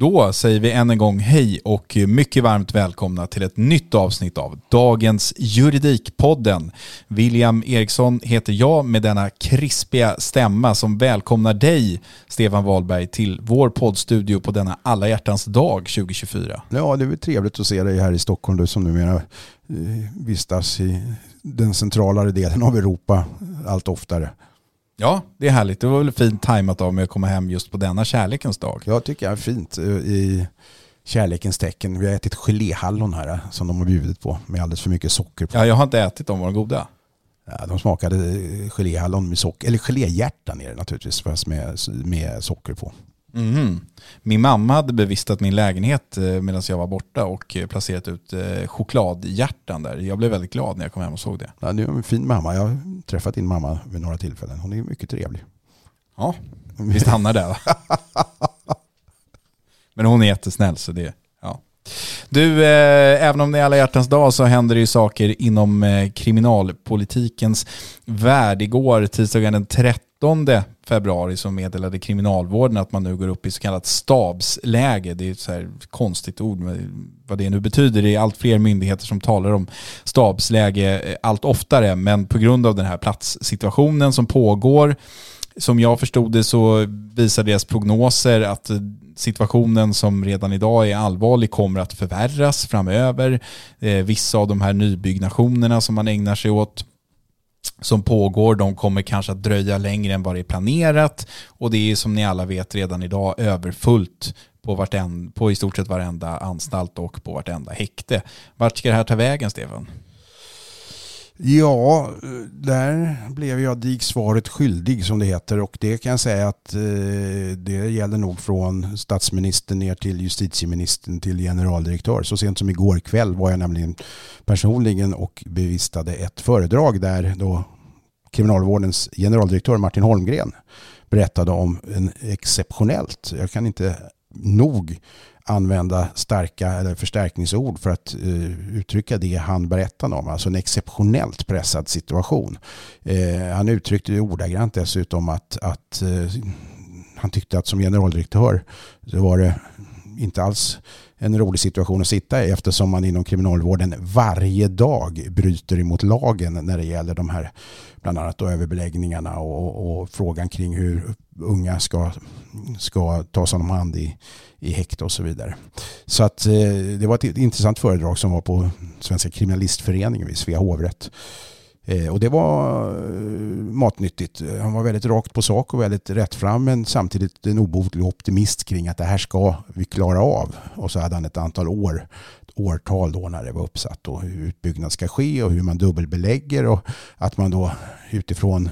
Då säger vi än en gång hej och mycket varmt välkomna till ett nytt avsnitt av dagens Juridikpodden. William Eriksson heter jag med denna krispiga stämma som välkomnar dig, Stefan Wahlberg, till vår poddstudio på denna alla hjärtans dag 2024. Ja, det är väl trevligt att se dig här i Stockholm, du som numera eh, vistas i den centralare delen av Europa allt oftare. Ja, det är härligt. Det var väl fint tajmat av mig att komma hem just på denna kärlekens dag. Jag tycker jag är fint eh, i kärlekens tecken. Vi har ätit geléhallon här eh, som de har bjudit på med alldeles för mycket socker på. Ja, jag har inte ätit dem. Var de goda? Ja, de smakade eh, geléhallon med socker, eller geléhjärtan är det naturligtvis, fast med, med socker på. Mm. Min mamma hade bevistat min lägenhet medan jag var borta och placerat ut chokladhjärtan där. Jag blev väldigt glad när jag kom hem och såg det. Ja, det är en fin mamma. Jag har träffat din mamma vid några tillfällen. Hon är mycket trevlig. Ja, vi stannar där. Men hon är jättesnäll så det, ja. Du, eh, även om det är alla hjärtans dag så händer det ju saker inom eh, kriminalpolitikens värld. Igår, tisdagen den 13 februari, så meddelade kriminalvården att man nu går upp i så kallat stabsläge. Det är ett så här konstigt ord, vad det nu betyder. Det är allt fler myndigheter som talar om stabsläge eh, allt oftare, men på grund av den här platssituationen som pågår som jag förstod det så visar deras prognoser att eh, situationen som redan idag är allvarlig kommer att förvärras framöver. Eh, vissa av de här nybyggnationerna som man ägnar sig åt som pågår, de kommer kanske att dröja längre än vad det är planerat och det är som ni alla vet redan idag överfullt på, vartenda, på i stort sett varenda anstalt och på vartenda häkte. Vart ska det här ta vägen, Stefan? Ja, där blev jag dig svaret skyldig som det heter och det kan jag säga att eh, det gäller nog från statsministern ner till justitieministern till generaldirektör. Så sent som igår kväll var jag nämligen personligen och bevistade ett föredrag där då kriminalvårdens generaldirektör Martin Holmgren berättade om en exceptionellt, jag kan inte nog använda starka eller förstärkningsord för att uh, uttrycka det han berättade om. Alltså en exceptionellt pressad situation. Uh, han uttryckte det ordagrant dessutom att, att uh, han tyckte att som generaldirektör så var det inte alls en rolig situation att sitta i eftersom man inom kriminalvården varje dag bryter emot lagen när det gäller de här bland annat då överbeläggningarna och, och frågan kring hur unga ska, ska tas om hand i, i häkte och så vidare. Så att eh, det var ett intressant föredrag som var på Svenska kriminalistföreningen vid Svea hovrätt. Eh, och det var eh, matnyttigt. Han var väldigt rakt på sak och väldigt rätt fram men samtidigt en obotlig optimist kring att det här ska vi klara av. Och så hade han ett antal år, ett årtal då när det var uppsatt och hur utbyggnad ska ske och hur man dubbelbelägger och att man då utifrån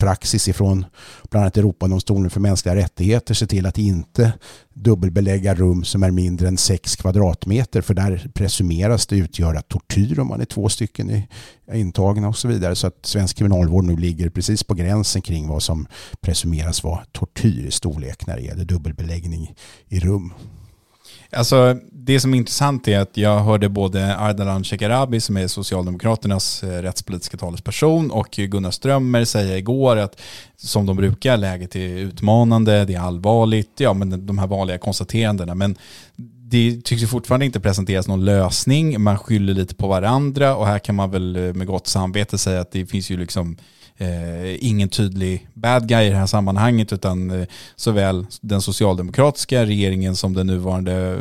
praxis ifrån bland annat Europadomstolen för mänskliga rättigheter se till att inte dubbelbelägga rum som är mindre än 6 kvadratmeter för där presumeras det utgöra tortyr om man är två stycken i, intagna och så vidare. Så att svensk kriminalvård nu ligger precis på gränsen kring vad som presumeras vara tortyr i storlek när det gäller dubbelbeläggning i rum. Alltså, det som är intressant är att jag hörde både Ardalan Shekarabi som är Socialdemokraternas eh, rättspolitiska talesperson och Gunnar Strömmer säga igår att som de brukar, läget är utmanande, det är allvarligt, ja men de här vanliga konstaterandena. Men det tycks ju fortfarande inte presenteras någon lösning, man skyller lite på varandra och här kan man väl eh, med gott samvete säga att det finns ju liksom eh, ingen tydlig bad guy i det här sammanhanget utan eh, såväl den socialdemokratiska regeringen som den nuvarande eh,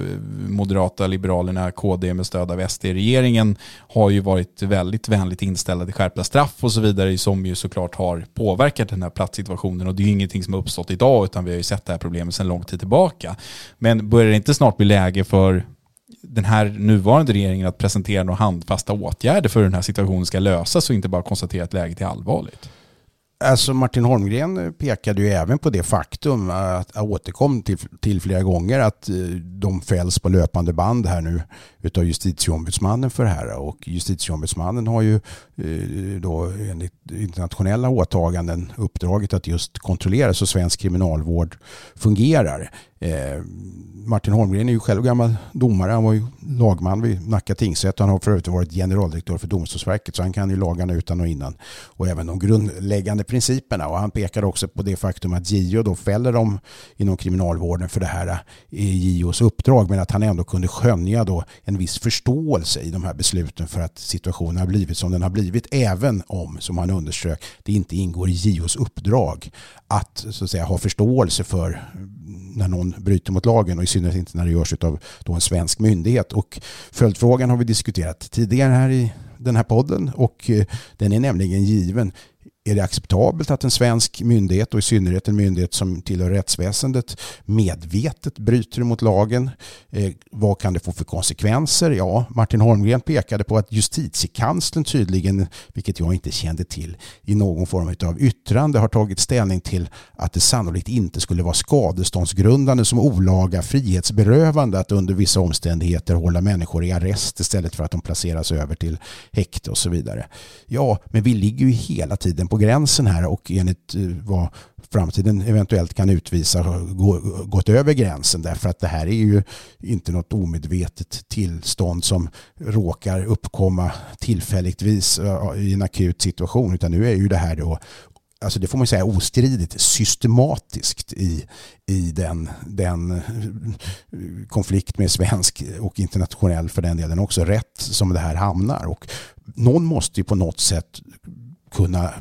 moderata liberalerna KD med stöd av SD-regeringen har ju varit väldigt vänligt inställda till skärpta straff och så vidare som ju såklart har påverkat den här platssituationen och det är ju ingenting som har uppstått idag utan vi har ju sett det här problemet sedan lång tid tillbaka. Men börjar det inte snart bli läge för den här nuvarande regeringen att presentera några handfasta åtgärder för hur den här situationen ska lösas och inte bara konstatera att läget är allvarligt? Alltså Martin Holmgren pekade ju även på det faktum att jag återkom till, till flera gånger att eh, de fälls på löpande band här nu utav justitieombudsmannen för det här och justitieombudsmannen har ju eh, då enligt internationella åtaganden uppdraget att just kontrollera så svensk kriminalvård fungerar. Eh, Martin Holmgren är ju själv gammal domare. Han var ju lagman vid Nacka tingsrätt. Han har för övrigt varit generaldirektör för Domstolsverket så han kan ju lagarna utan och innan. Och även de grundläggande principerna. Och han pekar också på det faktum att JO då fäller dem inom kriminalvården för det här eh, i JOs uppdrag. Men att han ändå kunde skönja då en viss förståelse i de här besluten för att situationen har blivit som den har blivit. Även om, som han underströk, det inte ingår i JOs uppdrag att, så att säga, ha förståelse för mm, när någon bryter mot lagen och i synnerhet inte när det görs av en svensk myndighet. Och följdfrågan har vi diskuterat tidigare här i den här podden och eh, den är nämligen given. Är det acceptabelt att en svensk myndighet och i synnerhet en myndighet som tillhör rättsväsendet medvetet bryter mot lagen? Eh, vad kan det få för konsekvenser? Ja, Martin Holmgren pekade på att justitiekanslern tydligen, vilket jag inte kände till, i någon form av yttrande har tagit ställning till att det sannolikt inte skulle vara skadeståndsgrundande som olaga frihetsberövande att under vissa omständigheter hålla människor i arrest istället för att de placeras över till häkte och så vidare. Ja, men vi ligger ju hela tiden på gränsen här och enligt eh, vad framtiden eventuellt kan utvisa har gått över gränsen. Därför att det här är ju inte något omedvetet tillstånd som råkar uppkomma tillfälligtvis eh, i en akut situation. Utan nu är ju det här då alltså det får man säga ostridigt systematiskt i, i den, den eh, konflikt med svensk och internationell för den delen också rätt som det här hamnar. Och någon måste ju på något sätt kunna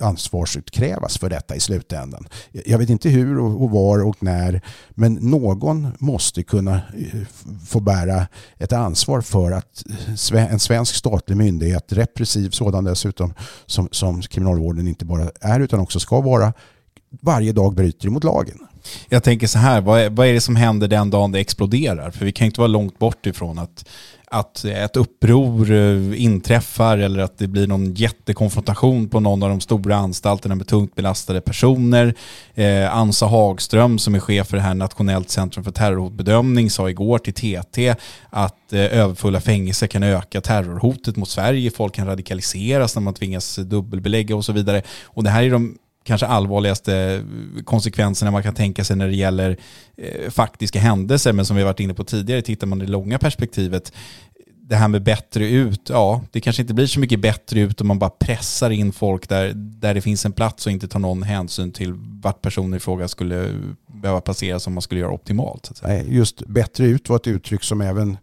ansvarsutkrävas för detta i slutändan. Jag vet inte hur och var och när men någon måste kunna eh, få bära ett ansvar för att eh, en svensk statlig myndighet, repressiv sådan dessutom, som, som kriminalvården inte bara är utan också ska vara, varje dag bryter mot lagen. Jag tänker så här, vad är, vad är det som händer den dagen det exploderar? För vi kan inte vara långt bort ifrån att att ett uppror eh, inträffar eller att det blir någon jättekonfrontation på någon av de stora anstalterna med tungt belastade personer. Eh, Ansa Hagström som är chef för det här Nationellt centrum för terrorhotbedömning sa igår till TT att eh, överfulla fängelser kan öka terrorhotet mot Sverige. Folk kan radikaliseras när man tvingas dubbelbelägga och så vidare. Och det här är de kanske allvarligaste konsekvenserna man kan tänka sig när det gäller eh, faktiska händelser. Men som vi varit inne på tidigare, tittar man i det långa perspektivet, det här med bättre ut, ja, det kanske inte blir så mycket bättre ut om man bara pressar in folk där, där det finns en plats och inte tar någon hänsyn till vart personen i fråga skulle behöva placeras om man skulle göra optimalt. Nej, just bättre ut var ett uttryck som även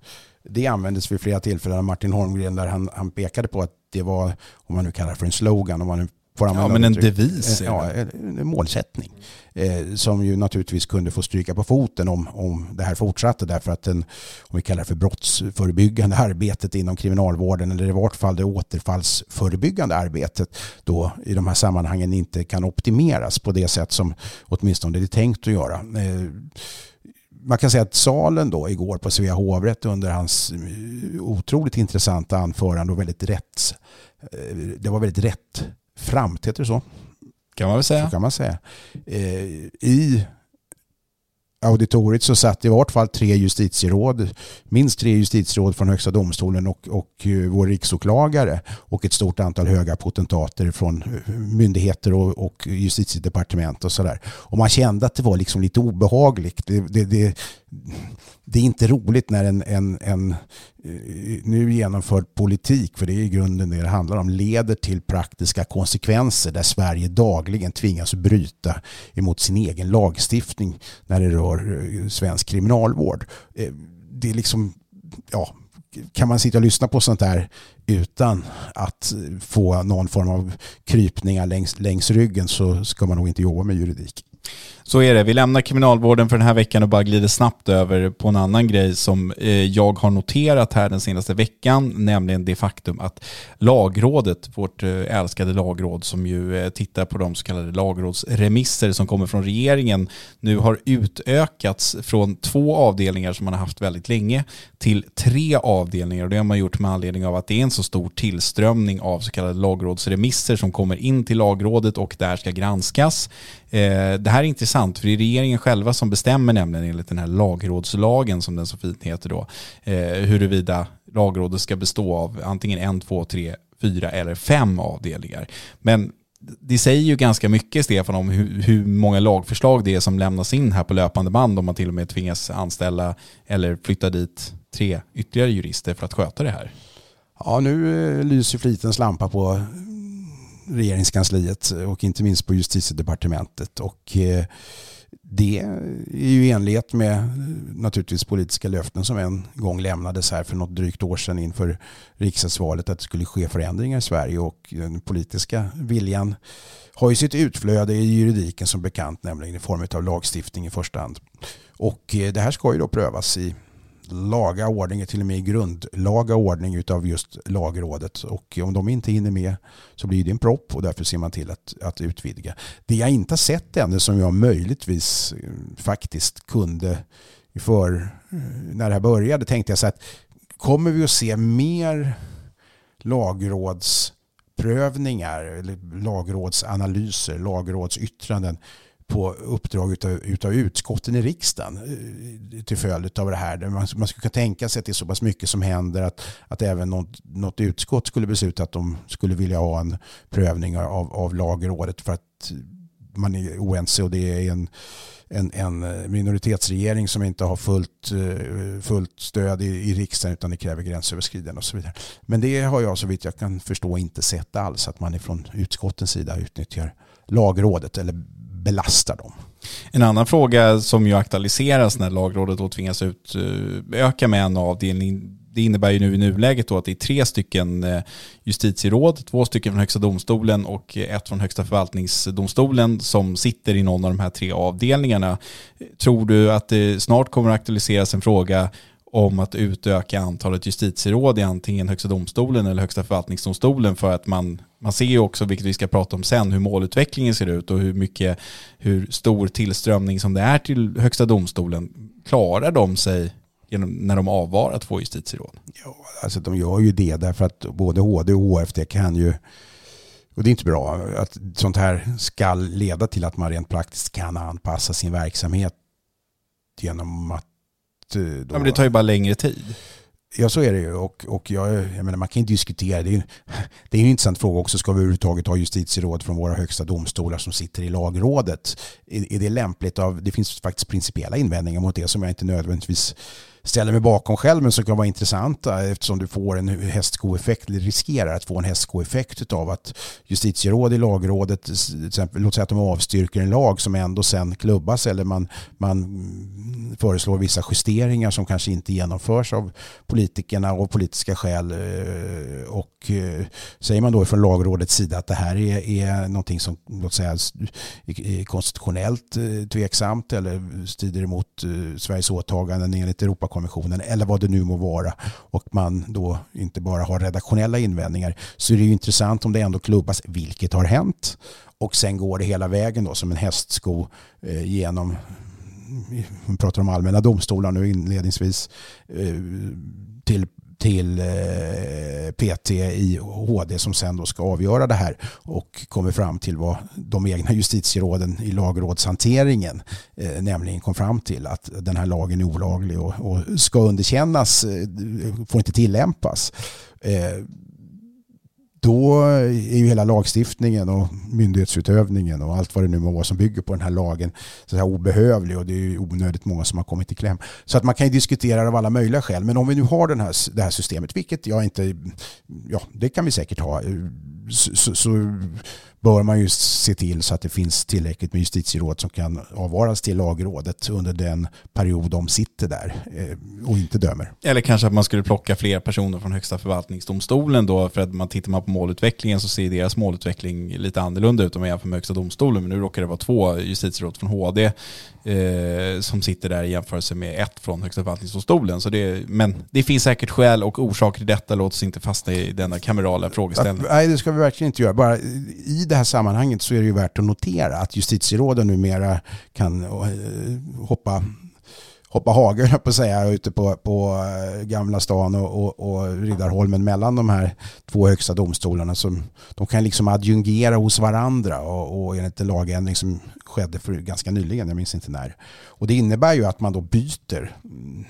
det användes vid flera tillfällen av Martin Holmgren där han, han pekade på att det var, om man nu kallar det för en slogan, om man nu Får ja, men en devis. Ja, en målsättning. Eh, som ju naturligtvis kunde få stryka på foten om, om det här fortsatte därför att den, om vi kallar det för brottsförebyggande arbetet inom kriminalvården eller i vart fall det återfallsförebyggande arbetet då i de här sammanhangen inte kan optimeras på det sätt som åtminstone det är tänkt att göra. Eh, man kan säga att salen då igår på Svea hovrätt under hans eh, otroligt intressanta anförande och väldigt rätt det var väldigt rätt framt, heter det så? Kan man väl säga. Så kan man säga. Eh, I auditoriet så satt i vart fall tre justitieråd, minst tre justitieråd från Högsta domstolen och, och eh, vår riksåklagare och ett stort antal höga potentater från eh, myndigheter och, och justitiedepartement och sådär. Och man kände att det var liksom lite obehagligt. Det, det, det, det är inte roligt när en, en, en eh, nu genomförd politik, för det är i grunden det det handlar om, leder till praktiska konsekvenser där Sverige dagligen tvingas bryta emot sin egen lagstiftning när det rör eh, svensk kriminalvård. Eh, det är liksom, ja, kan man sitta och lyssna på sånt här utan att få någon form av krypningar längs, längs ryggen så ska man nog inte jobba med juridik. Så är det. Vi lämnar kriminalvården för den här veckan och bara glider snabbt över på en annan grej som eh, jag har noterat här den senaste veckan, nämligen det faktum att lagrådet, vårt eh, älskade lagråd som ju eh, tittar på de så kallade lagrådsremisser som kommer från regeringen, nu har utökats från två avdelningar som man har haft väldigt länge till tre avdelningar och det har man gjort med anledning av att det är en så stor tillströmning av så kallade lagrådsremisser som kommer in till lagrådet och där ska granskas. Eh, det här är intressant för det är regeringen själva som bestämmer nämligen enligt den här lagrådslagen som den så fint heter då eh, huruvida lagrådet ska bestå av antingen en, två, tre, fyra eller fem avdelningar. Men det säger ju ganska mycket Stefan om hur, hur, många lagförslag det är som lämnas in här på löpande band om man till och med tvingas anställa eller flytta dit tre ytterligare jurister för att sköta det här. Ja, nu eh, lyser flitens lampa på regeringskansliet och inte minst på justitiedepartementet. Och eh, det är ju i enlighet med eh, naturligtvis politiska löften som en gång lämnades här för något drygt år sedan inför riksdagsvalet att det skulle ske förändringar i Sverige och den politiska viljan har ju sitt utflöde i juridiken som bekant, nämligen i form av lagstiftning i första hand. Och eh, det här ska ju då prövas i laga ordning, till och med i grundlaga ordning utav just lagrådet. Och om de inte hinner med så blir det en propp och därför ser man till att, att utvidga. Det jag inte har sett ännu som jag möjligtvis eh, faktiskt kunde för eh, när det här började tänkte jag så att kommer vi att se mer lagrådsprövningar eller lagrådsanalyser, lagrådsyttranden på uppdrag utav, utav utskotten i riksdagen eh, till följd av det här. Man, man skulle kunna tänka sig att det är så pass mycket som händer att, att även något, något utskott skulle besluta att de skulle vilja ha en prövning av, av lagrådet för att man är oense och det är en, en, en minoritetsregering som inte har fullt, eh, fullt stöd i, i riksdagen utan det kräver gränsöverskridande och så vidare. Men det har jag så vitt jag kan förstå inte sett alls att man från utskottens sida utnyttjar lagrådet eller belastar dem. En annan fråga som ju aktualiseras när lagrådet då tvingas utöka eh, med en avdelning det innebär ju nu i nuläget då att det är tre stycken eh, justitieråd, två stycken från Högsta domstolen och eh, ett från Högsta förvaltningsdomstolen som sitter i någon av de här tre avdelningarna. Tror du att det snart kommer att aktualiseras en fråga om att utöka antalet justitieråd i antingen Högsta domstolen eller Högsta förvaltningsdomstolen för att man, man ser ju också, vilket vi ska prata om sen, hur målutvecklingen ser ut och hur mycket, hur stor tillströmning som det är till Högsta domstolen. Klarar de sig genom, när de avvarar två justitieråd? Ja, alltså de gör ju det därför att både HD och HFD kan ju och det är inte bra att sånt här ska leda till att man rent praktiskt kan anpassa sin verksamhet genom att då... Ja, men det tar ju bara längre tid. Ja, så är det ju. Och, och jag, jag menar, man kan ju diskutera. Det är, det är en intressant fråga också. Ska vi överhuvudtaget ha justitieråd från våra högsta domstolar som sitter i lagrådet? Är, är det lämpligt? av Det finns faktiskt principiella invändningar mot det som jag inte nödvändigtvis ställer mig bakom själv men som kan vara intressanta eh, eftersom du får en hästskoeffekt, eller riskerar att få en hästskoeffekt av att justitieråd i lagrådet, till exempel, låt säga att de avstyrker en lag som ändå sen klubbas eller man, man föreslår vissa justeringar som kanske inte genomförs av politikerna av politiska skäl eh, och eh, säger man då från lagrådets sida att det här är, är någonting som låt säga är konstitutionellt tveksamt eller strider emot Sveriges åtaganden enligt Europakonventionen konventionen eller vad det nu må vara. Och man då inte bara har redaktionella invändningar så är det ju intressant om det ändå klubbas, vilket har hänt. Och sen går det hela vägen då som en hästsko eh, genom vi pratar om allmänna domstolar nu inledningsvis eh, till till eh, PT i HD som sen då ska avgöra det här och kommer fram till vad de egna justitieråden i lagrådshanteringen eh, nämligen kom fram till att den här lagen är olaglig och, och ska underkännas, eh, får inte tillämpas då är ju hela lagstiftningen och myndighetsutövningen och allt vad det nu må vara som bygger på den här lagen så här obehövlig och det är ju onödigt många som har kommit i kläm. Så att man kan ju diskutera det av alla möjliga skäl. Men om vi nu har den här, det här systemet, vilket jag inte, ja det kan vi säkert ha, eh, så, så, så bör man ju se till så att det finns tillräckligt med justitieråd som kan avvaras till lagrådet under den period de sitter där eh, och inte dömer. Eller kanske att man skulle plocka fler personer från Högsta förvaltningsdomstolen då för att man tittar man på målutvecklingen så ser deras målutveckling lite annorlunda ut om man jämför med Högsta domstolen men nu råkar det vara två justitieråd från HD eh, som sitter där i jämförelse med ett från Högsta förvaltningsdomstolen. Så det, men det finns säkert skäl och orsaker till detta. Låt oss inte fastna i denna kamerala frågeställning. Nej, det ska vi verkligen inte göra. Bara I det här sammanhanget så är det ju värt att notera att justitieråden numera kan eh, hoppa hoppa hagel på att säga ute på, på eh, Gamla stan och, och, och Riddarholmen mellan de här två högsta domstolarna. Som, de kan liksom adjungera hos varandra och, och enligt en lagändring som skedde för ganska nyligen, jag minns inte när. Och det innebär ju att man då byter mm,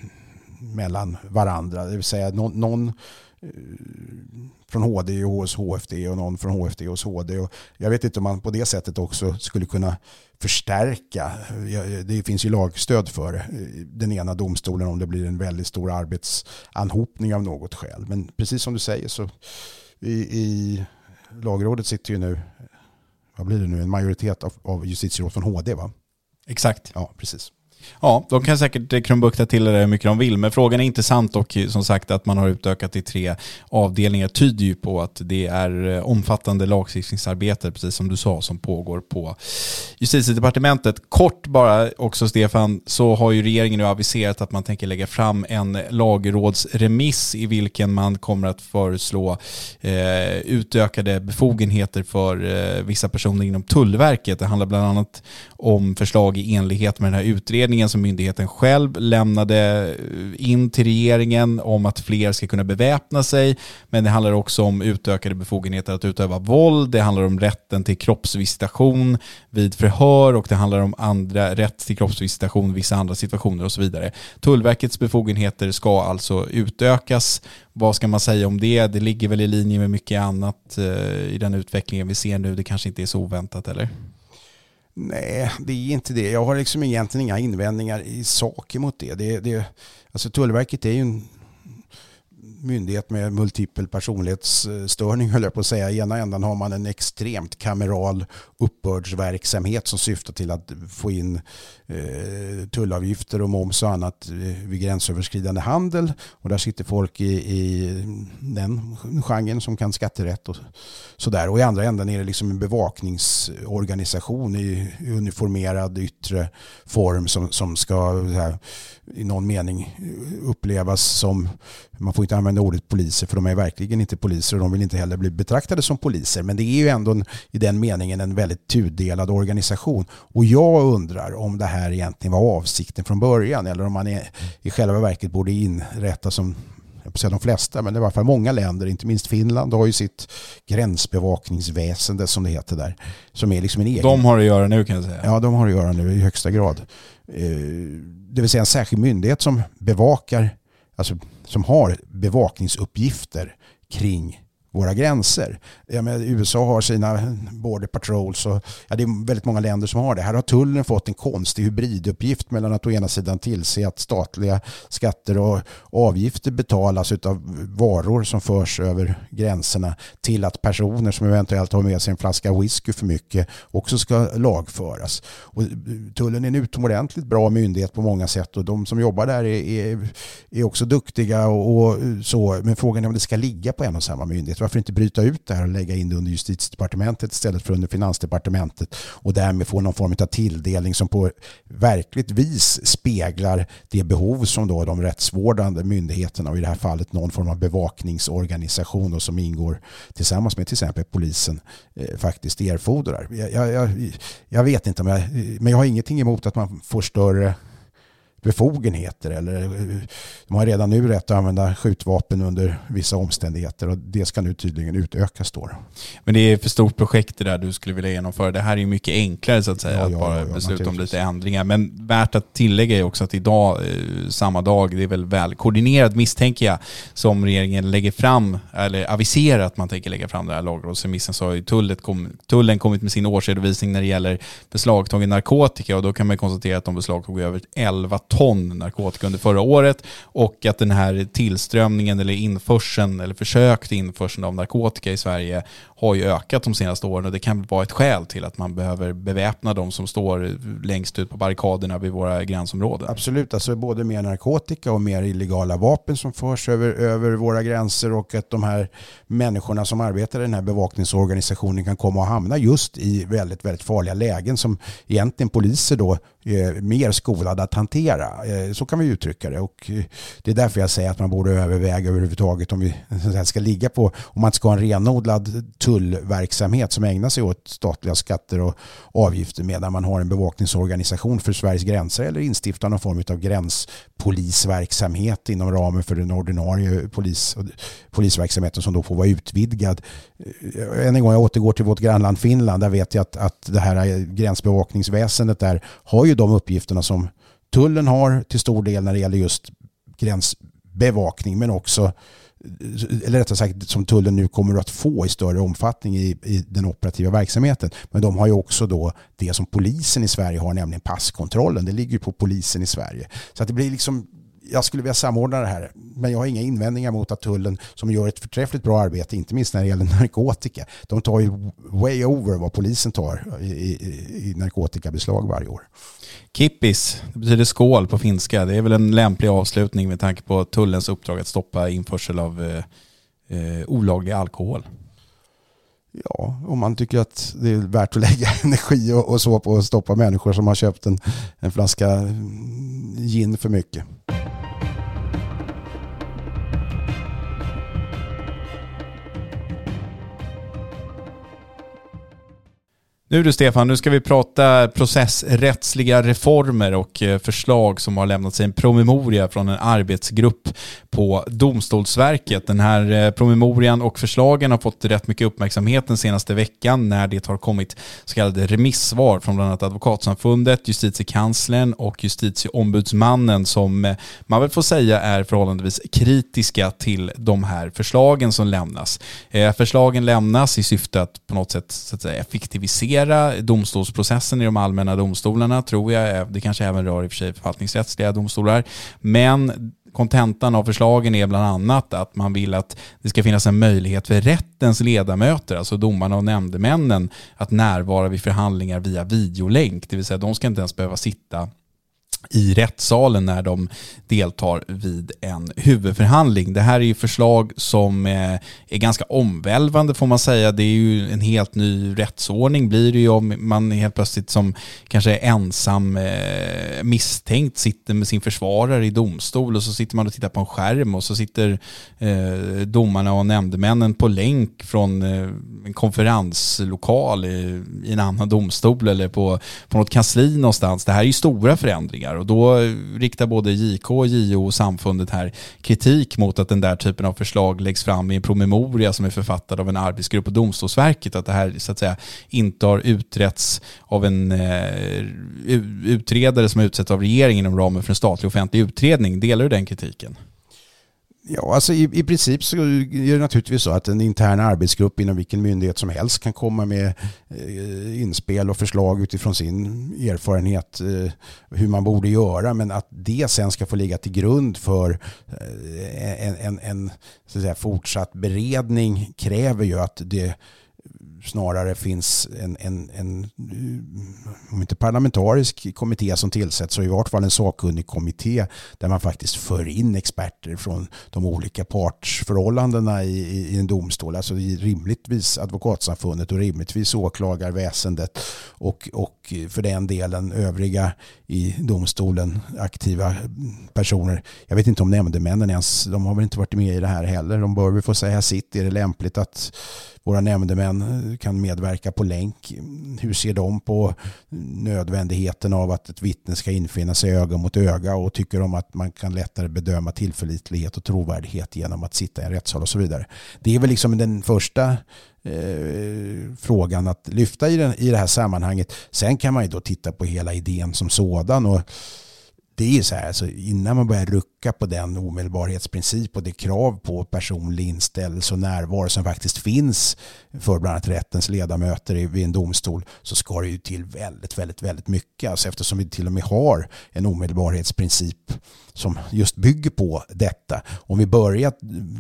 mellan varandra, det vill säga någon, någon eh, från HD hos HFD och någon från HFD hos HD. Och jag vet inte om man på det sättet också skulle kunna förstärka. Det finns ju lagstöd för den ena domstolen om det blir en väldigt stor arbetsanhopning av något skäl. Men precis som du säger så i, i lagrådet sitter ju nu, vad blir det nu, en majoritet av, av justitieråd från HD va? Exakt. Ja, precis. Ja, de kan säkert krumbukta till det hur mycket de vill, men frågan är intressant och som sagt att man har utökat till tre avdelningar tyder ju på att det är eh, omfattande lagstiftningsarbete, precis som du sa, som pågår på justitiedepartementet. Kort bara också Stefan, så har ju regeringen nu aviserat att man tänker lägga fram en lagrådsremiss i vilken man kommer att föreslå eh, utökade befogenheter för eh, vissa personer inom Tullverket. Det handlar bland annat om förslag i enlighet med den här utredningen utredningen som myndigheten själv lämnade eh, in till regeringen om att fler ska kunna beväpna sig. Men det handlar också om utökade befogenheter att utöva våld. Det handlar om rätten till kroppsvisitation vid förhör och det handlar om andra, rätt till kroppsvisitation i vissa andra situationer och så vidare. Tullverkets befogenheter ska alltså utökas. Vad ska man säga om det? Det ligger väl i linje med mycket annat eh, i den utvecklingen vi ser nu. Det kanske inte är så oväntat eller? Nej, det är inte det. Jag har liksom egentligen inga invändningar i sak emot det. det, det alltså Tullverket är ju en myndighet med multipel personlighetsstörning höll jag på att säga. I ena ändan har man en extremt kameral uppbördsverksamhet som syftar till att få in eh, tullavgifter och moms och annat eh, vid gränsöverskridande handel. Och där sitter folk i, i den genren som kan skatterätt och sådär. Och i andra änden är det liksom en bevakningsorganisation i uniformerad yttre form som, som ska här, i någon mening upplevas som, man får inte använda ordet poliser för de är verkligen inte poliser och de vill inte heller bli betraktade som poliser. Men det är ju ändå en, i den meningen en väldigt tudelad organisation. Och jag undrar om det här egentligen var avsikten från början eller om man är, i själva verket borde inrätta som säga de flesta, men i alla fall många länder, inte minst Finland, har ju sitt gränsbevakningsväsende som det heter där. Som är liksom en egen... De har att göra nu kan jag säga. Ja, de har att göra nu i högsta grad. Eh, det vill säga en särskild myndighet som bevakar, alltså som har bevakningsuppgifter kring våra gränser. Ja, men USA har sina border patrols och ja, det är väldigt många länder som har det. Här har tullen fått en konstig hybriduppgift mellan att å ena sidan tillse att statliga skatter och avgifter betalas av varor som förs över gränserna till att personer som eventuellt har med sig en flaska whisky för mycket också ska lagföras. Och eh, tullen är en utomordentligt bra myndighet på många sätt och de som jobbar där är, är, är också duktiga och, och så. Men frågan är om det ska ligga på en och samma myndighet varför inte bryta ut det här och lägga in det under justitiedepartementet istället för under finansdepartementet och därmed få någon form av tilldelning som på verkligt vis speglar det behov som då de rättsvårdande myndigheterna och i det här fallet någon form av bevakningsorganisation och som ingår tillsammans med till exempel polisen eh, faktiskt erfordrar. Jag, jag, jag, jag vet inte om jag, men jag har ingenting emot att man får större befogenheter. Eller, de har redan nu rätt att använda skjutvapen under vissa omständigheter och det ska nu tydligen utökas. Då. Men det är för stort projekt det där du skulle vilja genomföra. Det här är ju mycket enklare så att säga, Ja, att ja, bara ja, besluta om lite ändringar. Men värt att tillägga är också att idag, eh, samma dag, det är väl väl koordinerat misstänker jag, som regeringen lägger fram, eller aviserar att man tänker lägga fram den här lagrådsremissen, så har ju tullet kom, tullen kommit med sin årsredovisning när det gäller beslagtagen narkotika och då kan man konstatera att de beslagtog över 11 ton narkotika under förra året och att den här tillströmningen eller införseln eller försök till införseln av narkotika i Sverige har ju ökat de senaste åren och det kan vara ett skäl till att man behöver beväpna de som står längst ut på barrikaderna vid våra gränsområden. Absolut, alltså både mer narkotika och mer illegala vapen som förs över, över våra gränser och att de här människorna som arbetar i den här bevakningsorganisationen kan komma och hamna just i väldigt, väldigt farliga lägen som egentligen poliser då Eh, mer skolad att hantera. Eh, så kan vi uttrycka det och eh, det är därför jag säger att man borde överväga överhuvudtaget om vi ska ligga på, om man ska ha en renodlad tullverksamhet som ägnar sig åt statliga skatter och avgifter medan man har en bevakningsorganisation för Sveriges gränser eller instifta någon form av polisverksamhet inom ramen för den ordinarie polis, polisverksamheten som då får vara utvidgad. Eh, än en gång, jag återgår till vårt grannland Finland. Där vet jag att, att det här gränsbevakningsväsendet där har ju de uppgifterna som tullen har till stor del när det gäller just gräns bevakning men också eller rättare sagt som tullen nu kommer att få i större omfattning i, i den operativa verksamheten. Men de har ju också då det som polisen i Sverige har, nämligen passkontrollen. Det ligger ju på polisen i Sverige. Så att det blir liksom jag skulle vilja samordna det här, men jag har inga invändningar mot att tullen som gör ett förträffligt bra arbete, inte minst när det gäller narkotika, de tar ju way over vad polisen tar i, i, i narkotikabeslag varje år. Kippis, det betyder skål på finska. Det är väl en lämplig avslutning med tanke på tullens uppdrag att stoppa införsel av eh, eh, olaglig alkohol. Ja, om man tycker att det är värt att lägga energi och, och så på att stoppa människor som har köpt en, en flaska mm, gin för mycket. Nu du Stefan, nu ska vi prata processrättsliga reformer och eh, förslag som har lämnats i en promemoria från en arbetsgrupp på Domstolsverket. Den här eh, promemorian och förslagen har fått rätt mycket uppmärksamhet den senaste veckan när det har kommit så kallade remissvar från bland annat Advokatsamfundet, Justitiekanslern och Justitieombudsmannen som eh, man väl får säga är förhållandevis kritiska till de här förslagen som lämnas. Förslagen lämnas i syfte att på något sätt så att säga, effektivisera domstolsprocessen i de allmänna domstolarna, tror jag. Det kanske även rör i och för sig förvaltningsrättsliga domstolar. Men kontentan av förslagen är bland annat att man vill att det ska finnas en möjlighet för rättens ledamöter, alltså domarna och nämndemännen, att närvara vid förhandlingar via videolänk. Det vill säga de ska inte ens behöva sitta i rättssalen när de deltar vid en huvudförhandling. Det här är ju förslag som eh, är ganska omvälvande får man säga. Det är ju en helt ny rättsordning blir det ju om man helt plötsligt som kanske är ensam eh, misstänkt sitter med sin försvarare i domstol och så sitter man och tittar på en skärm och så sitter eh, domarna och nämndemännen på länk från en konferenslokal i en annan domstol eller på, på något kansli någonstans. Det här är ju stora förändringar och då riktar både JK, JO och samfundet här kritik mot att den där typen av förslag läggs fram i en promemoria som är författad av en arbetsgrupp på Domstolsverket. Att det här så att säga inte har utretts av en eh, utredare som har utsetts av regeringen inom ramen för en statlig offentlig utredning. Delar du den kritiken? Ja, alltså i, i princip så är det naturligtvis så att en intern arbetsgrupp inom vilken myndighet som helst kan komma med eh, inspel och förslag utifrån sin erfarenhet eh, hur man borde göra. Men att det sen ska få ligga till grund för eh, en, en, en så att säga, fortsatt beredning kräver ju att det snarare finns en, en, en, om inte parlamentarisk kommitté som tillsätts så i vart fall en sakkunnig kommitté där man faktiskt för in experter från de olika partsförhållandena i, i, i en domstol. Alltså rimligtvis advokatsamfundet och rimligtvis åklagarväsendet och, och för den delen övriga i domstolen aktiva personer. Jag vet inte om nämndemännen ens, de har väl inte varit med i det här heller. De bör väl få säga sitt. Är det lämpligt att våra nämndemän kan medverka på länk. Hur ser de på nödvändigheten av att ett vittne ska infinna sig öga mot öga och tycker de att man kan lättare bedöma tillförlitlighet och trovärdighet genom att sitta i en rättssal och så vidare. Det är väl liksom den första eh, frågan att lyfta i, den, i det här sammanhanget. Sen kan man ju då titta på hela idén som sådan och det är ju så här, alltså innan man börjar rucka på den omedelbarhetsprincip och det krav på personlig inställelse och närvaro som faktiskt finns för bland annat rättens ledamöter vid en domstol så ska det ju till väldigt, väldigt, väldigt mycket. Alltså eftersom vi till och med har en omedelbarhetsprincip som just bygger på detta. Om vi börjar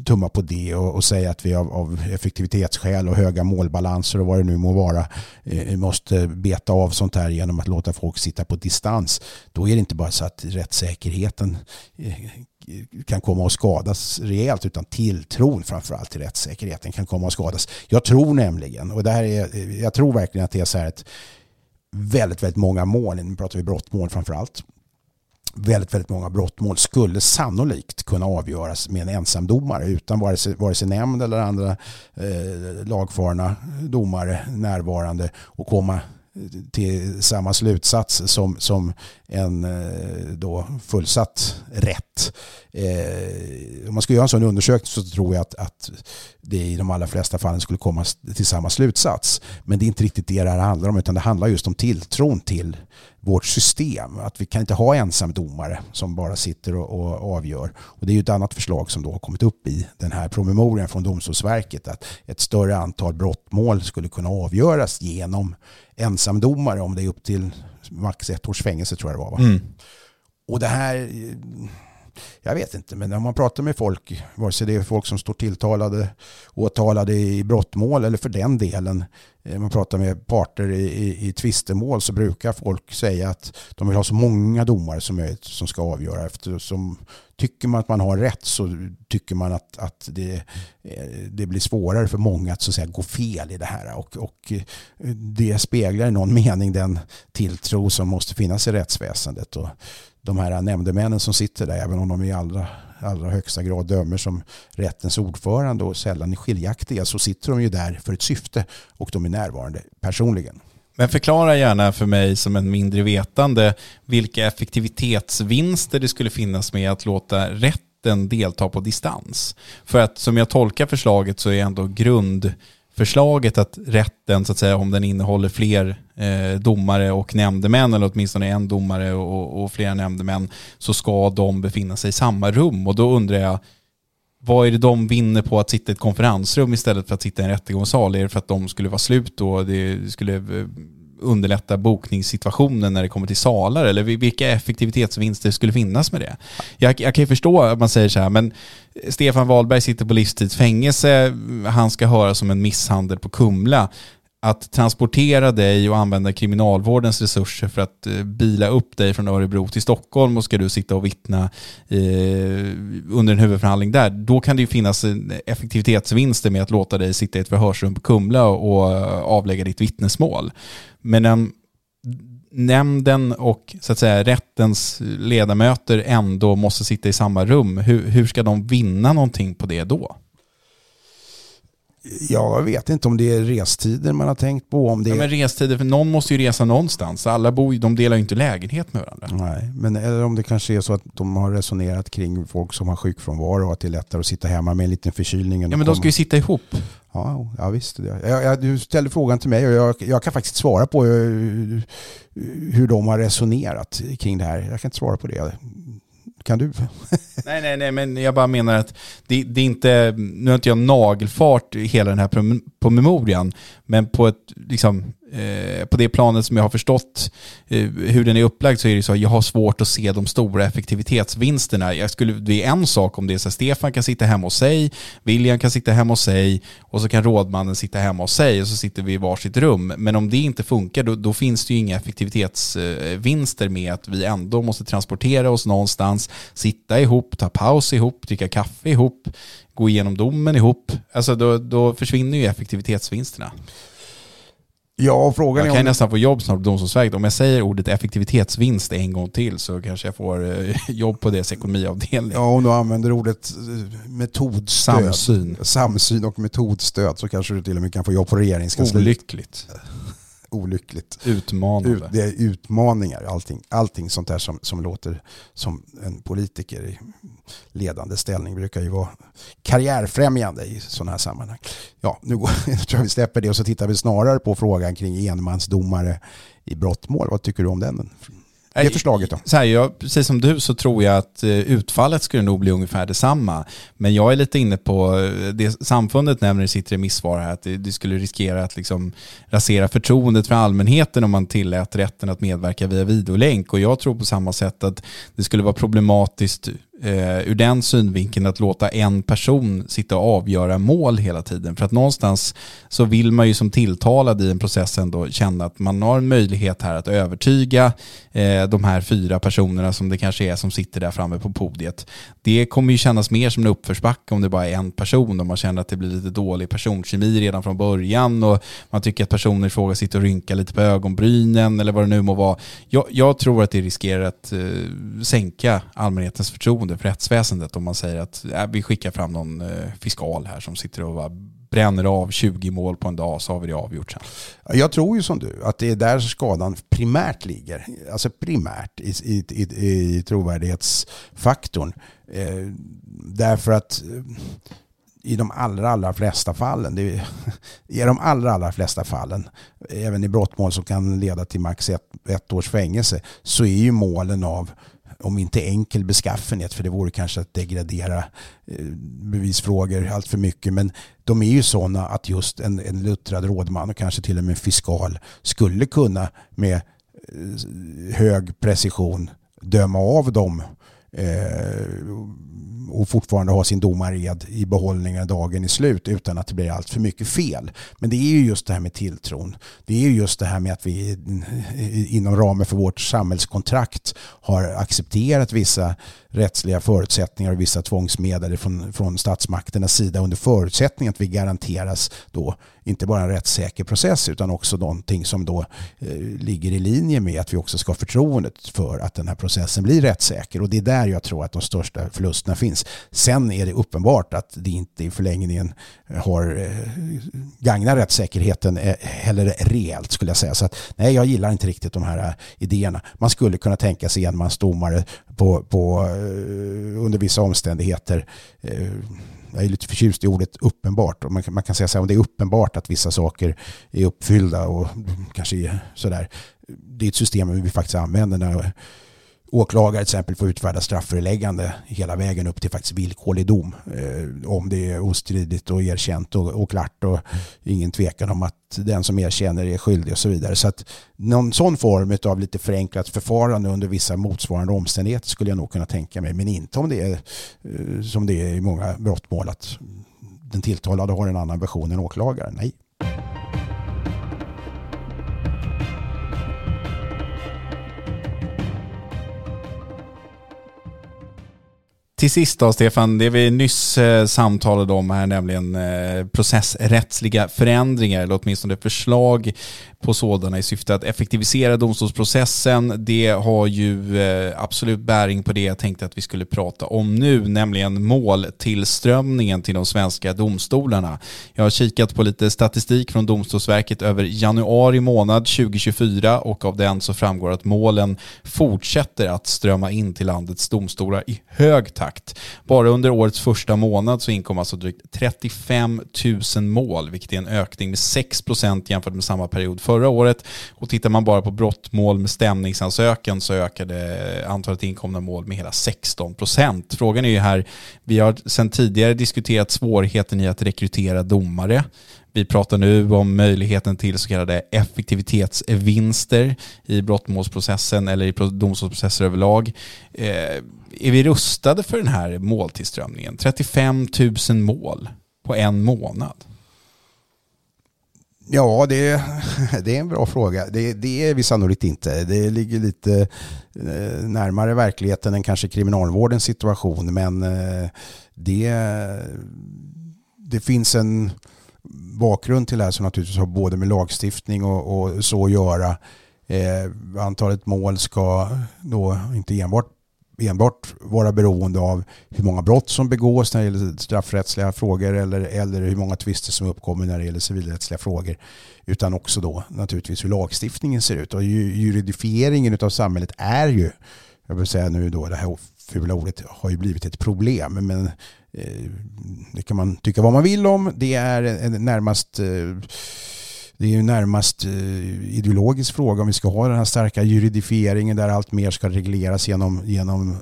tumma på det och, och säga att vi av, av, effektivitetsskäl och höga målbalanser och vad det nu må vara eh, måste beta av sånt här genom att låta folk sitta på distans. Då är det inte bara så att rättssäkerheten eh, kan komma att skadas rejält utan tilltron framförallt till rättssäkerheten kan komma att skadas. Jag tror nämligen, och det här är, eh, jag tror verkligen att det är så här att väldigt, väldigt många mål, nu pratar vi brottmål framförallt, väldigt, väldigt många brottmål skulle sannolikt kunna avgöras med en ensamdomare utan vare sig, vare sig nämnd eller andra eh, lagfarna domare närvarande och komma till samma slutsats som, som en eh, då fullsatt rätt. Eh, om man skulle göra en sån undersökning så tror jag att, att det i de allra flesta fallen skulle komma till samma slutsats. Men det är inte riktigt det det här handlar om utan det handlar just om tilltron till vårt system. Att vi kan inte ha ensamdomare som bara sitter och, och, avgör. Och det är ju ett annat förslag som då har kommit upp i den här promemorian från Domstolsverket att ett större antal brottmål skulle kunna avgöras genom ensamdomare om det är upp till max ett års fängelse tror jag det var. Va? Mm. Och det här jag vet inte, men när man pratar med folk, vare sig det är folk som står tilltalade, åtalade i brottmål eller för den delen, eh, man pratar med parter i, i, i tvistemål så brukar folk säga att de vill ha så många domare som möjligt som ska avgöra. Eftersom tycker man att man har rätt så tycker man att, att det, eh, det blir svårare för många att, så att säga, gå fel i det här. Och, och eh, det speglar i någon mening den tilltro som måste finnas i rättsväsendet. Och de här nämndemännen som sitter där, även om de i allra, allra högsta grad dömer som rättens ordförande och sällan är skiljaktiga, så sitter de ju där för ett syfte och de är närvarande personligen. Men förklara gärna för mig som en mindre vetande vilka effektivitetsvinster det skulle finnas med att låta rätten delta på distans. För att som jag tolkar förslaget så är ändå grund förslaget att rätten, så att säga, om den innehåller fler eh, domare och nämndemän, eller åtminstone en domare och, och flera nämndemän, så ska de befinna sig i samma rum. Och då undrar jag, vad är det de vinner på att sitta i ett konferensrum istället för att sitta i en rättegångssal? Är det för att de skulle vara slut då? Det skulle eh, underlätta bokningssituationen när det kommer till salar? Eller vilka effektivitetsvinster skulle finnas med det? Jag, jag kan ju förstå att man säger så här, men Stefan Wahlberg sitter på livstidsfängelse, han ska höra som en misshandel på Kumla att transportera dig och använda kriminalvårdens resurser för att eh, bila upp dig från Örebro till Stockholm och ska du sitta och vittna eh, under en huvudförhandling där, då kan det ju finnas effektivitetsvinster med att låta dig sitta i ett förhörsrum på Kumla och eh, avlägga ditt vittnesmål. Men um, nämnden och så att säga rättens ledamöter ändå måste sitta i samma rum, hur, hur ska de vinna någonting på det då? Jag vet inte om det är restider man har tänkt på. Om det ja, men restider, för någon måste ju resa någonstans. Alla bor, de delar ju inte lägenhet med varandra. Nej, men eller om det kanske är så att de har resonerat kring folk som har sjukfrånvaro och att det är lättare att sitta hemma med en liten förkylning. Ja, men de ska ju sitta ihop. Ja, ja visst. Jag, jag, du ställde frågan till mig och jag, jag kan faktiskt svara på hur, hur de har resonerat kring det här. Jag kan inte svara på det. Kan du? nej, nej, nej, men jag bara menar att det, det, är inte, nu har inte jag nagelfart hela den här promemorian, men på ett, liksom, Eh, på det planet som jag har förstått eh, hur den är upplagd så är det så att jag har svårt att se de stora effektivitetsvinsterna. Jag skulle, det är en sak om det är så att Stefan kan sitta hemma hos sig, William kan sitta hemma hos sig och så kan rådmannen sitta hemma hos sig och så sitter vi i varsitt rum. Men om det inte funkar då, då finns det ju inga effektivitetsvinster med att vi ändå måste transportera oss någonstans, sitta ihop, ta paus ihop, dricka kaffe ihop, gå igenom domen ihop. Alltså då, då försvinner ju effektivitetsvinsterna. Ja, frågan Jag är kan om... nästan få jobb snart på Domstolsverket. Om jag säger ordet effektivitetsvinst en gång till så kanske jag får eh, jobb på deras ekonomiavdelning. Ja, om du använder ordet eh, metodstöd. Samsyn. Samsyn och metodstöd så kanske du till och med kan få jobb på regeringskansliet. Olyckligt. Olyckligt. Utmanande. Ut, det är utmaningar, allting, allting sånt där som, som låter som en politiker i ledande ställning brukar ju vara karriärfrämjande i sådana här sammanhang. Ja, nu går, jag tror vi släpper det och så tittar vi snarare på frågan kring enmansdomare i brottmål. Vad tycker du om den? Det förslaget då? Så här, jag, precis som du så tror jag att eh, utfallet skulle nog bli ungefär detsamma. Men jag är lite inne på eh, det samfundet nämner i sitt remissvar här, att det, det skulle riskera att liksom rasera förtroendet för allmänheten om man tillät rätten att medverka via videolänk. Och jag tror på samma sätt att det skulle vara problematiskt eh, ur den synvinkeln att låta en person sitta och avgöra mål hela tiden. För att någonstans så vill man ju som tilltalad i en process ändå känna att man har en möjlighet här att övertyga eh, de här fyra personerna som det kanske är som sitter där framme på podiet. Det kommer ju kännas mer som en uppförsbacke om det bara är en person och man känner att det blir lite dålig personkemi redan från början och man tycker att personer i fråga sitter och rynkar lite på ögonbrynen eller vad det nu må vara. Jag, jag tror att det riskerar att eh, sänka allmänhetens förtroende för rättsväsendet om man säger att äh, vi skickar fram någon eh, fiskal här som sitter och bara bränner av 20 mål på en dag så har vi det avgjort sen. Jag tror ju som du att det är där skadan primärt ligger. Alltså primärt i, i, i, i trovärdighetsfaktorn. Eh, därför att eh, i de allra, allra flesta fallen, det är, i de allra, allra flesta fallen, även i brottmål som kan leda till max ett, ett års fängelse, så är ju målen av om inte enkel beskaffenhet, för det vore kanske att degradera eh, bevisfrågor allt för mycket, men de är ju sådana att just en, en luttrad rådman och kanske till och med en fiskal skulle kunna med eh, hög precision döma av dem eh, Eh, och fortfarande ha sin domared i behållning när dagen är slut utan att det blir allt för mycket fel. Men det är ju just det här med tilltron. Det är ju just det här med att vi inom ramen för vårt samhällskontrakt har accepterat vissa rättsliga förutsättningar och vissa tvångsmedel från, från statsmakternas sida under förutsättning att vi garanteras då inte bara en rättssäker process utan också någonting som då eh, ligger i linje med att vi också ska ha förtroendet för att den här processen blir rättssäker och det är där jag tror att de största förlusterna finns. Sen är det uppenbart att det inte i förlängningen eh, har eh, gagnar rättssäkerheten heller rejält skulle jag säga. Så att, nej, jag gillar inte riktigt de här idéerna. Man skulle kunna tänka sig enmansdomare på, på, under vissa omständigheter. Jag är lite förtjust i ordet uppenbart. Man kan, man kan säga så här, om det är uppenbart att vissa saker är uppfyllda och kanske sådär. Det är ett system vi faktiskt använder när åklagare till exempel får utfärda strafföreläggande hela vägen upp till faktiskt villkorlig dom. Eh, om det är ostridigt och erkänt och, och klart och ingen tvekan om att den som erkänner är skyldig och så vidare. Så att någon sån form av lite förenklat förfarande under vissa motsvarande omständigheter skulle jag nog kunna tänka mig. Men inte om det är eh, som det är i många brottmål att den tilltalade har en annan version än åklagaren. Nej. Till sist då Stefan, det vi nyss eh, samtalade om här, nämligen eh, processrättsliga förändringar, eller åtminstone förslag på sådana i syfte att effektivisera domstolsprocessen. Det har ju eh, absolut bäring på det jag tänkte att vi skulle prata om nu, nämligen måltillströmningen till de svenska domstolarna. Jag har kikat på lite statistik från Domstolsverket över januari månad 2024 och av den så framgår att målen fortsätter att strömma in till landets domstolar i hög takt. Bara under årets första månad så inkom alltså drygt 35 000 mål, vilket är en ökning med 6 procent jämfört med samma period förra förra året. Och tittar man bara på brottmål med stämningsansökan så ökade antalet inkomna mål med hela 16 procent. Frågan är ju här, vi har sedan tidigare diskuterat svårigheten i att rekrytera domare. Vi pratar nu om möjligheten till så kallade effektivitetsvinster i brottmålsprocessen eller i domstolsprocesser överlag. Eh, är vi rustade för den här måltillströmningen? 35 000 mål på en månad. Ja, det, det är en bra fråga. Det, det är vi sannolikt inte. Det ligger lite eh, närmare verkligheten än kanske kriminalvårdens situation. Men eh, det, det finns en bakgrund till det här som naturligtvis har både med lagstiftning och, och så att göra. Eh, antalet mål ska då inte enbart enbart vara beroende av hur många brott som begås när det gäller straffrättsliga frågor eller, eller hur många tvister som uppkommer när det gäller civilrättsliga frågor. Utan också då naturligtvis hur lagstiftningen ser ut. Och juridifieringen av samhället är ju, jag vill säga nu då det här fula ordet har ju blivit ett problem. Men eh, det kan man tycka vad man vill om. Det är en närmast eh, det är ju närmast eh, ideologisk fråga om vi ska ha den här starka juridifieringen där allt mer ska regleras genom, genom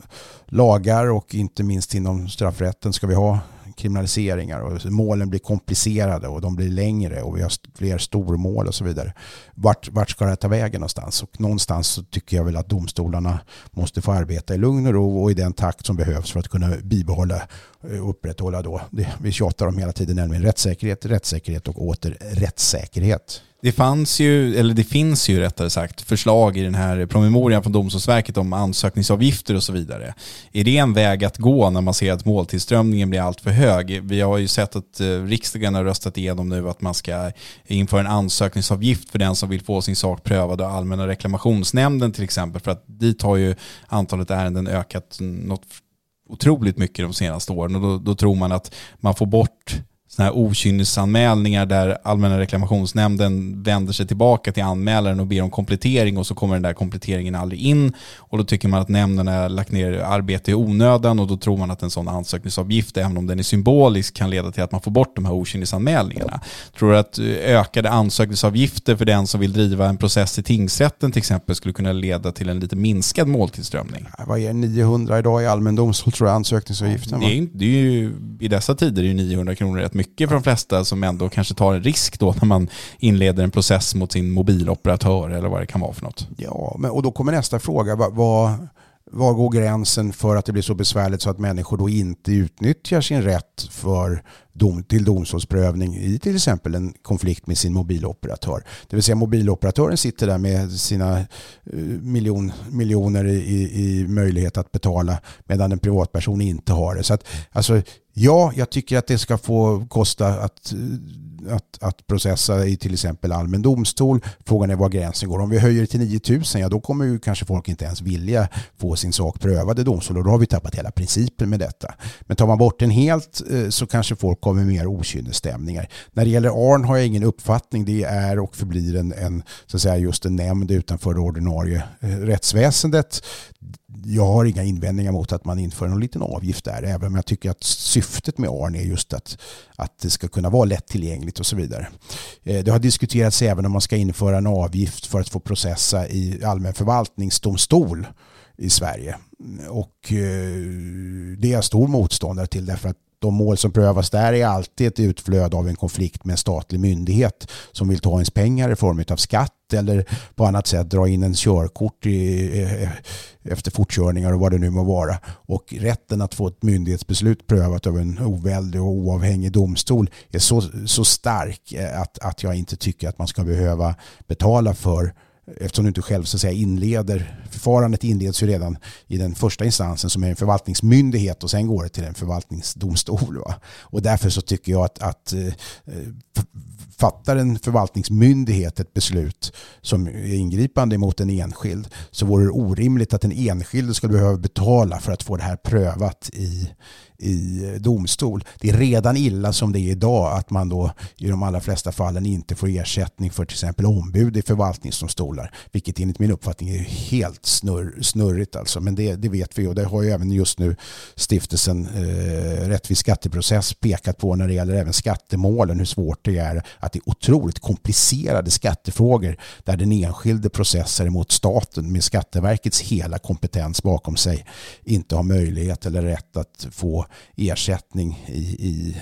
lagar och inte minst inom straffrätten ska vi ha kriminaliseringar och målen blir komplicerade och de blir längre och vi har fler stormål och så vidare. Vart, vart ska det ta vägen någonstans? Och någonstans så tycker jag väl att domstolarna måste få arbeta i lugn och ro och i den takt som behövs för att kunna bibehålla och upprätthålla då, det vi tjatar om hela tiden, nämligen rättssäkerhet, rättssäkerhet och åter rättssäkerhet. Det fanns ju, eller det finns ju rättare sagt, förslag i den här promemorian från Domstolsverket om ansökningsavgifter och så vidare. Är det en väg att gå när man ser att måltillströmningen blir allt för hög? Vi har ju sett att eh, riksdagen har röstat igenom nu att man ska införa en ansökningsavgift för den som vill få sin sak prövad av Allmänna reklamationsnämnden till exempel, för att dit har ju antalet ärenden ökat något otroligt mycket de senaste åren och då, då tror man att man får bort sådana här okynnesanmälningar där Allmänna reklamationsnämnden vänder sig tillbaka till anmälaren och ber om komplettering och så kommer den där kompletteringen aldrig in och då tycker man att nämnden har lagt ner arbete i onödan och då tror man att en sån ansökningsavgift, även om den är symbolisk, kan leda till att man får bort de här okynnesanmälningarna. Tror du att ökade ansökningsavgifter för den som vill driva en process i tingsrätten till exempel skulle kunna leda till en lite minskad måltillströmning? Vad är 900 idag i allmän domstol tror jag ansökningsavgiften? Det är, det är ju, I dessa tider är ju 900 kronor rätt mycket mycket för de flesta som ändå kanske tar en risk då när man inleder en process mot sin mobiloperatör eller vad det kan vara för något. Ja, men, och då kommer nästa fråga. Vad, vad, var går gränsen för att det blir så besvärligt så att människor då inte utnyttjar sin rätt för dom, till domstolsprövning i till exempel en konflikt med sin mobiloperatör. Det vill säga mobiloperatören sitter där med sina eh, miljon, miljoner i, i möjlighet att betala medan en privatperson inte har det. Så att, alltså, ja, jag tycker att det ska få kosta att att, att processa i till exempel allmän domstol. Frågan är var gränsen går. Om vi höjer det till 9000, ja då kommer ju kanske folk inte ens vilja få sin sak prövad i domstol och då har vi tappat hela principen med detta. Men tar man bort den helt eh, så kanske folk kommer mer okynnesstämningar. När det gäller ARN har jag ingen uppfattning. Det är och förblir en, en så att säga just en nämnd utanför det ordinarie eh, rättsväsendet jag har inga invändningar mot att man inför en liten avgift där, även om jag tycker att syftet med ARN är just att, att det ska kunna vara lättillgängligt och så vidare. Eh, det har diskuterats även om man ska införa en avgift för att få processa i allmän förvaltningsdomstol i Sverige. Och eh, det är jag stor motståndare till därför att de mål som prövas där är alltid ett utflöde av en konflikt med en statlig myndighet som vill ta ens pengar i form av skatt eller på annat sätt dra in en körkort i, eh, eh, efter fortkörningar och vad det nu må vara. Och rätten att få ett myndighetsbeslut prövat av en oväldig och oavhängig domstol är så, så stark eh, att, att jag inte tycker att man ska behöva betala för eftersom du inte själv så att säga inleder, förfarandet inleds ju redan i den första instansen som är en förvaltningsmyndighet och sen går det till en förvaltningsdomstol. Va? Och därför så tycker jag att, att eh, fattar en förvaltningsmyndighet ett beslut som är ingripande mot en enskild så vore det orimligt att den enskilde skulle behöva betala för att få det här prövat i, i domstol. Det är redan illa som det är idag att man då i de allra flesta fallen inte får ersättning för till exempel ombud i förvaltningsdomstolar. Vilket enligt min uppfattning är helt snurr, snurrigt alltså. Men det, det vet vi och det har ju även just nu stiftelsen eh, Rättvis skatteprocess pekat på när det gäller även skattemålen hur svårt det är att det är otroligt komplicerade skattefrågor där den enskilde processar emot staten med Skatteverkets hela kompetens bakom sig inte har möjlighet eller rätt att få ersättning i, i,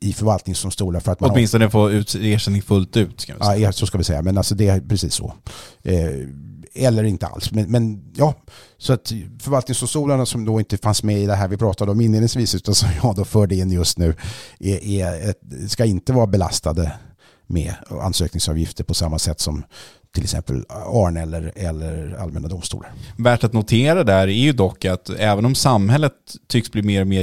i förvaltningsdomstolar. För att man Åtminstone har... få ut ersättning fullt ut. Ska vi säga. Ja, så ska vi säga. Men alltså det är precis så. Eh, eller inte alls. Men, men, ja, så att förvaltningsdomstolarna som då inte fanns med i det här vi pratade om inledningsvis utan som jag då förde in just nu är, är ett, ska inte vara belastade med ansökningsavgifter på samma sätt som till exempel ARN eller, eller allmänna domstolar. Värt att notera där är ju dock att även om samhället tycks bli mer och mer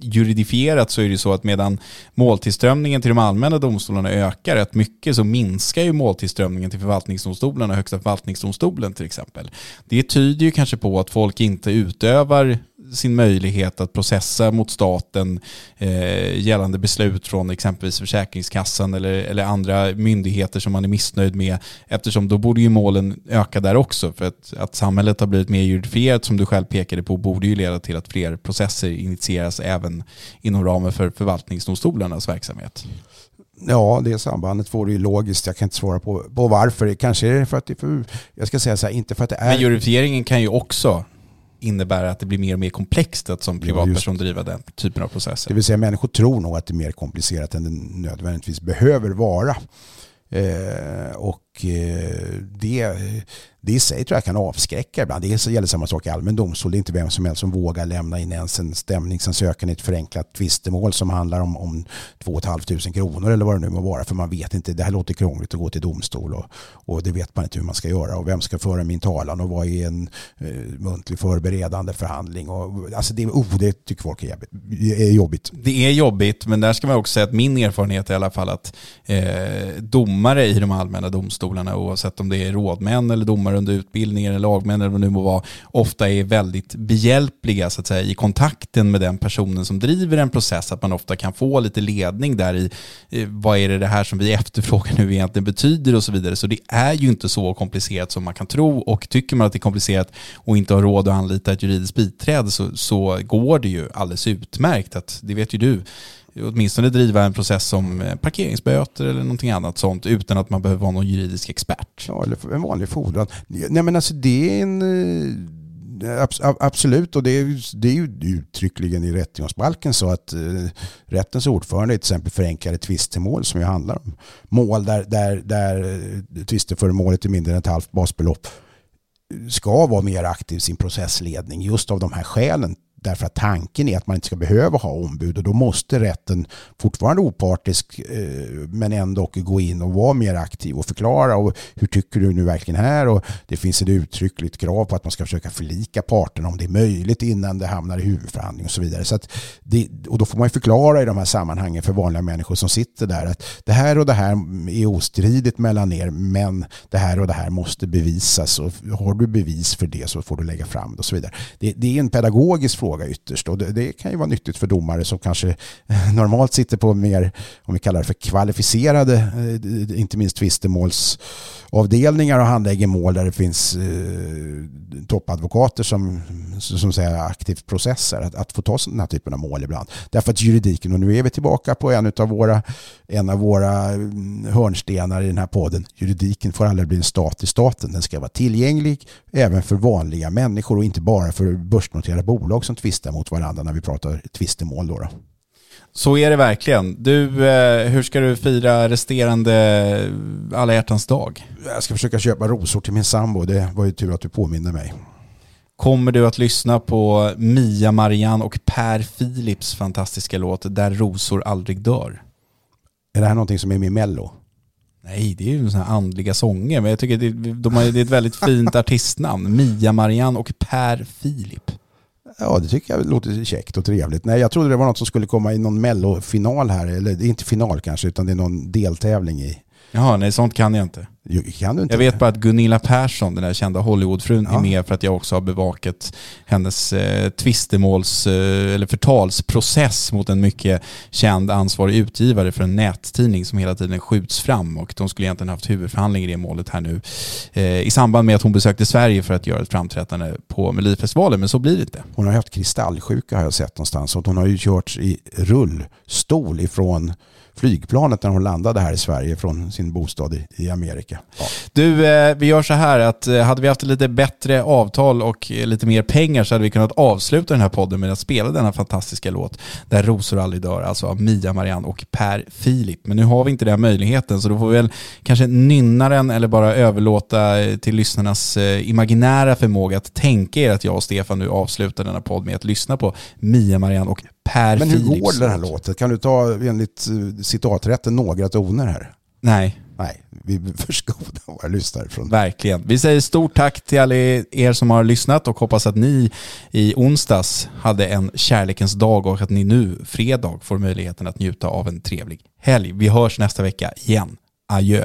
juridifierat så är det så att medan måltillströmningen till de allmänna domstolarna ökar rätt mycket så minskar ju måltillströmningen till förvaltningsdomstolarna, högsta förvaltningsdomstolen till exempel. Det tyder ju kanske på att folk inte utövar sin möjlighet att processa mot staten eh, gällande beslut från exempelvis Försäkringskassan eller, eller andra myndigheter som man är missnöjd med eftersom då borde ju målen öka där också för att, att samhället har blivit mer juridifierat som du själv pekade på borde ju leda till att fler processer initieras även inom ramen för förvaltningsdomstolarnas verksamhet. Ja, det sambandet vore ju logiskt. Jag kan inte svara på, på varför. Kanske är det för att det är för, jag ska säga så här, inte för att det är... Men juridifieringen kan ju också innebär att det blir mer och mer komplext att som privatperson driva den typen av processer. Det vill säga människor tror nog att det är mer komplicerat än det nödvändigtvis behöver vara. Eh, och Eh, det, det i sig tror jag kan avskräcka ibland. Det gäller samma sak i allmän domstol. Det är inte vem som helst som vågar lämna in ens en stämningsansökan i ett förenklat tvistemål som handlar om, om 2 500 kronor eller vad det nu må vara. För man vet inte, det här låter krångligt att gå till domstol och, och det vet man inte hur man ska göra och vem ska föra min talan och vad är en eh, muntlig förberedande förhandling. Och, alltså det, oh, det tycker folk är, är jobbigt. Det är jobbigt, men där ska man också säga att min erfarenhet är i alla fall att eh, domare i de allmänna domstolarna, oavsett om det är rådmän eller domare under utbildningen eller lagmän eller vad det nu må vara, ofta är väldigt behjälpliga så att säga, i kontakten med den personen som driver en process. Att man ofta kan få lite ledning där i vad är det, det här som vi efterfrågar nu egentligen betyder och så vidare. Så det är ju inte så komplicerat som man kan tro och tycker man att det är komplicerat och inte har råd att anlita ett juridiskt biträde så, så går det ju alldeles utmärkt. Att, det vet ju du åtminstone driva en process som eh, parkeringsböter eller någonting annat sånt utan att man behöver vara någon juridisk expert. Ja, eller en vanlig fordran. Nej men alltså det är en eh, Absolut, och det är, det är ju uttryckligen i rättegångsbalken så att eh, rättens ordförande till exempel förenklade tvistemål som ju handlar om mål där, där, där eh, tvisteföremålet är mindre än ett halvt basbelopp ska vara mer aktiv i sin processledning just av de här skälen Därför att tanken är att man inte ska behöva ha ombud. Och då måste rätten fortfarande opartisk eh, men ändå gå in och vara mer aktiv och förklara. Och hur tycker du nu verkligen här? Och det finns ett uttryckligt krav på att man ska försöka förlika parterna om det är möjligt innan det hamnar i huvudförhandling och så vidare. Så det, och då får man förklara i de här sammanhangen för vanliga människor som sitter där att det här och det här är ostridigt mellan er men det här och det här måste bevisas. Och har du bevis för det så får du lägga fram det och så vidare. Det, det är en pedagogisk fråga fråga ytterst. Och det, det, kan ju vara nyttigt för domare som kanske normalt sitter på mer, om vi kallar det för kvalificerade, eh, inte minst tvistemålsavdelningar och handlägger mål där det finns eh, toppadvokater som, som säger aktivt processer, att, att få ta den här typen av mål ibland. Därför att juridiken, och nu är vi tillbaka på en av våra, en av våra mm, hörnstenar i den här podden, juridiken får aldrig bli en stat i staten, den ska vara tillgänglig även för vanliga människor och inte bara för börsnoterade bolag som tvistar mot varandra när vi pratar tvistemål. Då, då. Så är det verkligen. Du, eh, hur ska du fira resterande alla hjärtans dag? Jag ska försöka köpa rosor till min sambo. Det var ju tur att du påminner mig. Kommer du att lyssna på Mia Marianne och Per Philips fantastiska låt Där rosor aldrig dör? Är det här någonting som är med i Mello? Nej, det är ju sådana här andliga sånger, men jag tycker det, de har, det är ett väldigt fint artistnamn. Mia Marianne och Per Filip. Ja, det tycker jag låter käckt och trevligt. Nej, jag trodde det var något som skulle komma i någon mellofinal här, eller inte final kanske, utan det är någon deltävling i. Jaha, nej sånt kan jag inte. Kan du inte jag vet bara att Gunilla Persson, den där kända Hollywoodfrun, ja. är med för att jag också har bevakat hennes eh, tvistemåls eh, eller förtalsprocess mot en mycket känd ansvarig utgivare för en nättidning som hela tiden skjuts fram och de skulle egentligen haft huvudförhandling i det målet här nu eh, i samband med att hon besökte Sverige för att göra ett framträdande på Melodifestivalen, men så blir det inte. Hon har haft kristallsjuka har jag sett någonstans och hon har ju kört i rullstol ifrån flygplanet när hon landade här i Sverige från sin bostad i, i Amerika. Ja. Du, eh, vi gör så här att eh, hade vi haft lite bättre avtal och eh, lite mer pengar så hade vi kunnat avsluta den här podden med att spela denna fantastiska låt Där rosor aldrig dör, alltså av Mia Marianne och Per Filip. Men nu har vi inte den möjligheten så då får vi väl kanske nynna den eller bara överlåta eh, till lyssnarnas eh, imaginära förmåga att tänka er att jag och Stefan nu avslutar denna podd med att lyssna på Mia Marianne och Per Men hur går den här låten? Kan du ta enligt citaträtten några toner här? Nej. Nej, vi förskonar våra lyssnare från Verkligen. Vi säger stort tack till alla er som har lyssnat och hoppas att ni i onsdags hade en kärlekens dag och att ni nu, fredag, får möjligheten att njuta av en trevlig helg. Vi hörs nästa vecka igen. Adjö.